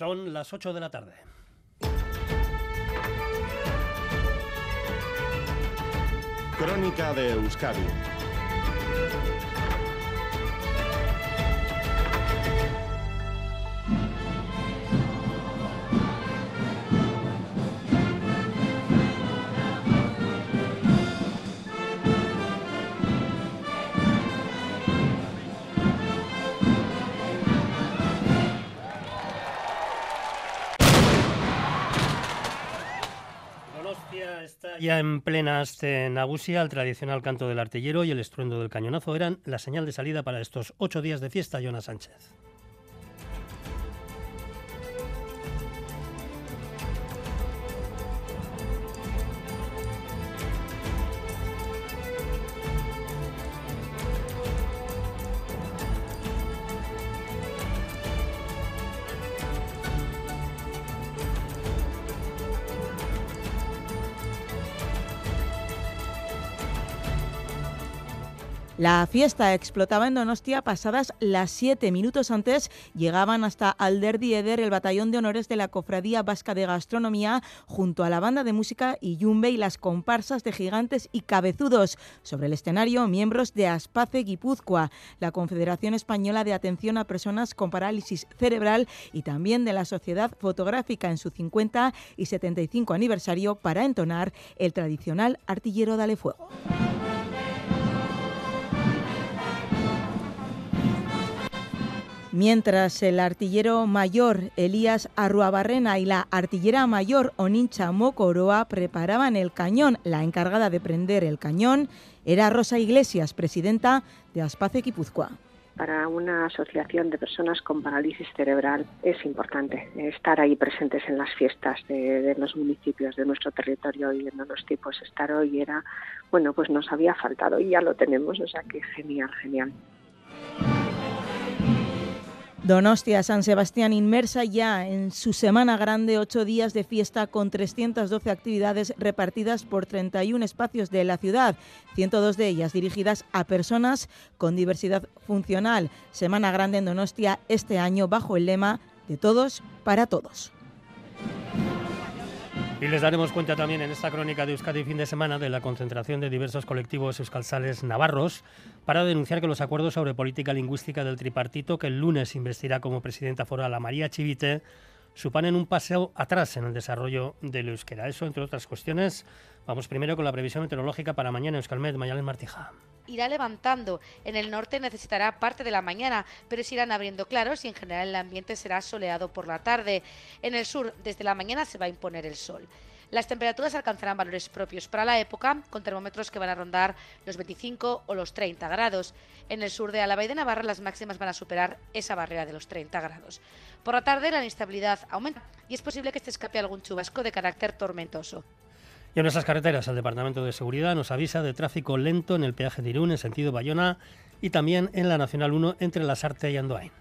Son las 8 de la tarde. Crónica de Euskadi ya en plena nagusia, el tradicional canto del artillero y el estruendo del cañonazo eran la señal de salida para estos ocho días de fiesta, Jonas Sánchez. La fiesta explotaba en Donostia pasadas las siete minutos antes. Llegaban hasta Alderdi Eder, el batallón de honores de la Cofradía Vasca de Gastronomía, junto a la banda de música Iyumbe y las comparsas de gigantes y cabezudos. Sobre el escenario, miembros de Aspace Guipúzcoa, la Confederación Española de Atención a Personas con Parálisis Cerebral y también de la Sociedad Fotográfica en su 50 y 75 aniversario para entonar el tradicional artillero Dale Fuego. Mientras el artillero mayor Elías Arruabarrena y la artillera mayor Onincha Mocoroa preparaban el cañón, la encargada de prender el cañón era Rosa Iglesias, presidenta de Aspace Guipúzcoa para una asociación de personas con parálisis cerebral es importante estar ahí presentes en las fiestas de, los municipios de nuestro territorio y en los tipos estar hoy era, bueno, pues nos había faltado y ya lo tenemos, o sea que genial, genial. Donostia San Sebastián inmersa ya en su semana grande, ocho días de fiesta con 312 actividades repartidas por 31 espacios de la ciudad, 102 de ellas dirigidas a personas con diversidad funcional. Semana grande en Donostia este año bajo el lema de todos para todos. Y les daremos cuenta también en esta crónica de Euskadi fin de semana de la concentración de diversos colectivos euskalsales navarros para denunciar que los acuerdos sobre política lingüística del tripartito que el lunes investirá como presidenta foral a María Chivite suponen un paseo atrás en el desarrollo del euskera. Eso, entre otras cuestiones, vamos primero con la previsión meteorológica para mañana Euskalmed, Mayalen Martija irá levantando. En el norte necesitará parte de la mañana, pero se irán abriendo claros y en general el ambiente será soleado por la tarde. En el sur, desde la mañana se va a imponer el sol. Las temperaturas alcanzarán valores propios para la época, con termómetros que van a rondar los 25 o los 30 grados. En el sur de Álava y de Navarra las máximas van a superar esa barrera de los 30 grados. Por la tarde la inestabilidad aumenta y es posible que se escape algún chubasco de carácter tormentoso. Y en nuestras carreteras, el Departamento de Seguridad nos avisa de tráfico lento en el peaje de Irún en sentido Bayona y también en la Nacional 1 entre Las Arte y Andoain.